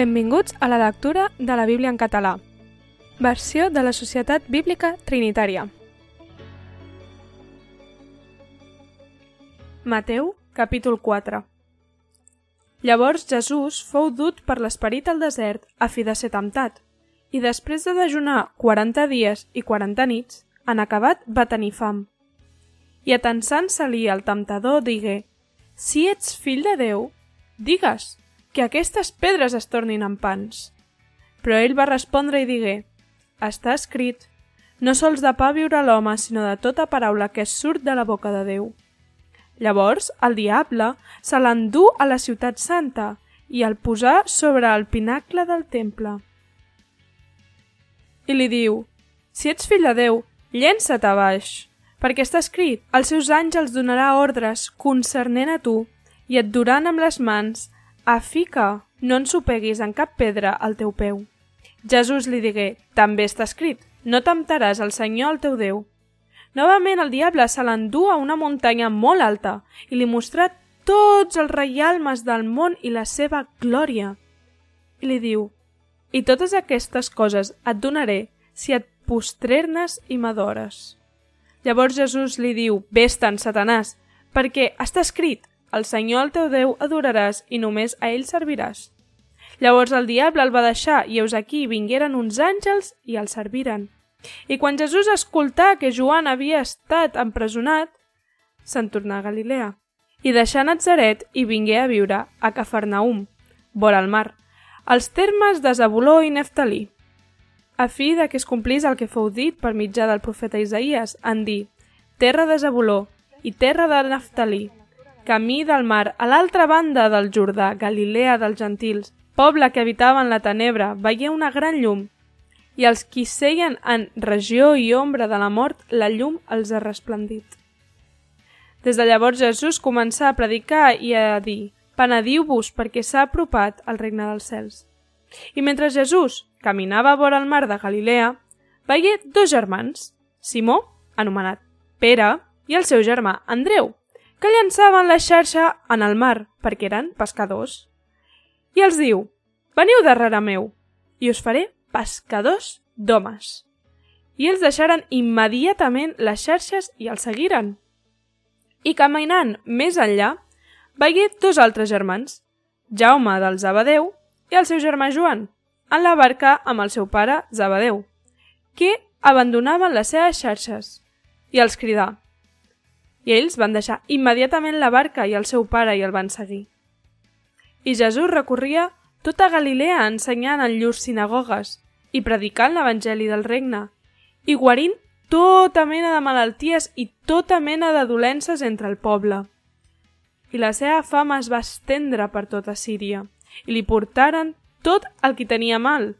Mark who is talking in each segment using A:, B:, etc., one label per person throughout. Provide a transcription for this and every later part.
A: Benvinguts a la lectura de la Bíblia en català. Versió de la Societat Bíblica Trinitària. Mateu, capítol 4 Llavors Jesús fou dut per l'esperit al desert a fi de ser temptat, i després de dejunar 40 dies i 40 nits, en acabat va tenir fam. I atensant-se-li el temptador digué, Si ets fill de Déu, digues que aquestes pedres es tornin en pans. Però ell va respondre i digué, Està escrit, no sols de pa viure l'home, sinó de tota paraula que surt de la boca de Déu. Llavors, el diable se l'endú a la ciutat santa i el posà sobre el pinacle del temple. I li diu, si ets fill de Déu, llença't a baix, perquè està escrit, els seus àngels donarà ordres concernent a tu i et duran amb les mans a fi que no ensopeguis en cap pedra el teu peu. Jesús li digué, també està escrit, no temptaràs el Senyor el teu Déu. Novament el diable se l'endú a una muntanya molt alta i li mostrà tots els reialmes del món i la seva glòria. I li diu, i totes aquestes coses et donaré si et postrernes i m'adores. Llavors Jesús li diu, vés-te'n, Satanàs, perquè està escrit, el Senyor el teu Déu adoraràs i només a ell serviràs. Llavors el diable el va deixar i heus aquí vingueren uns àngels i el serviren. I quan Jesús escoltà que Joan havia estat empresonat, se'n tornà a Galilea i deixà Nazaret i vingué a viure a Cafarnaum, vora el mar, als termes de Zabuló i Neftalí, a fi de que es complís el que fou dit per mitjà del profeta Isaías en dir terra de Zabuló i terra de Neftalí, camí del mar, a l'altra banda del Jordà, Galilea dels gentils, poble que habitava en la tenebra, veia una gran llum, i els qui seien en regió i ombra de la mort, la llum els ha resplendit. Des de llavors Jesús començà a predicar i a dir «Penediu-vos perquè s'ha apropat el regne dels cels». I mentre Jesús caminava vora el mar de Galilea, veié dos germans, Simó, anomenat Pere, i el seu germà Andreu, que llançaven la xarxa en el mar perquè eren pescadors. I els diu, veniu darrere meu i us faré pescadors d'homes. I ells deixaren immediatament les xarxes i els seguiren. I caminant més enllà, veigué dos altres germans, Jaume del Zabadeu i el seu germà Joan, en la barca amb el seu pare Zabadeu, que abandonaven les seves xarxes, i els cridà, i ells van deixar immediatament la barca i el seu pare i el van seguir. I Jesús recorria tota Galilea ensenyant en llurs sinagogues i predicant l'Evangeli del regne i guarint tota mena de malalties i tota mena de dolences entre el poble. I la seva fama es va estendre per tota Síria i li portaren tot el qui tenia mal,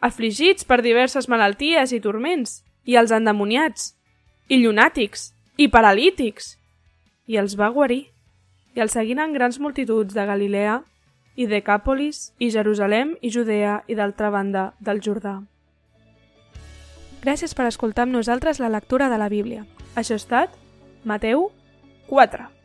A: afligits per diverses malalties i turments, i els endemoniats, i llunàtics, i paralítics, i els va guarir, i el seguiren grans multituds de Galilea i Decàpolis i Jerusalem i Judea i d'altra banda del Jordà. Gràcies per escoltar amb nosaltres la lectura de la Bíblia. Això ha estat Mateu 4.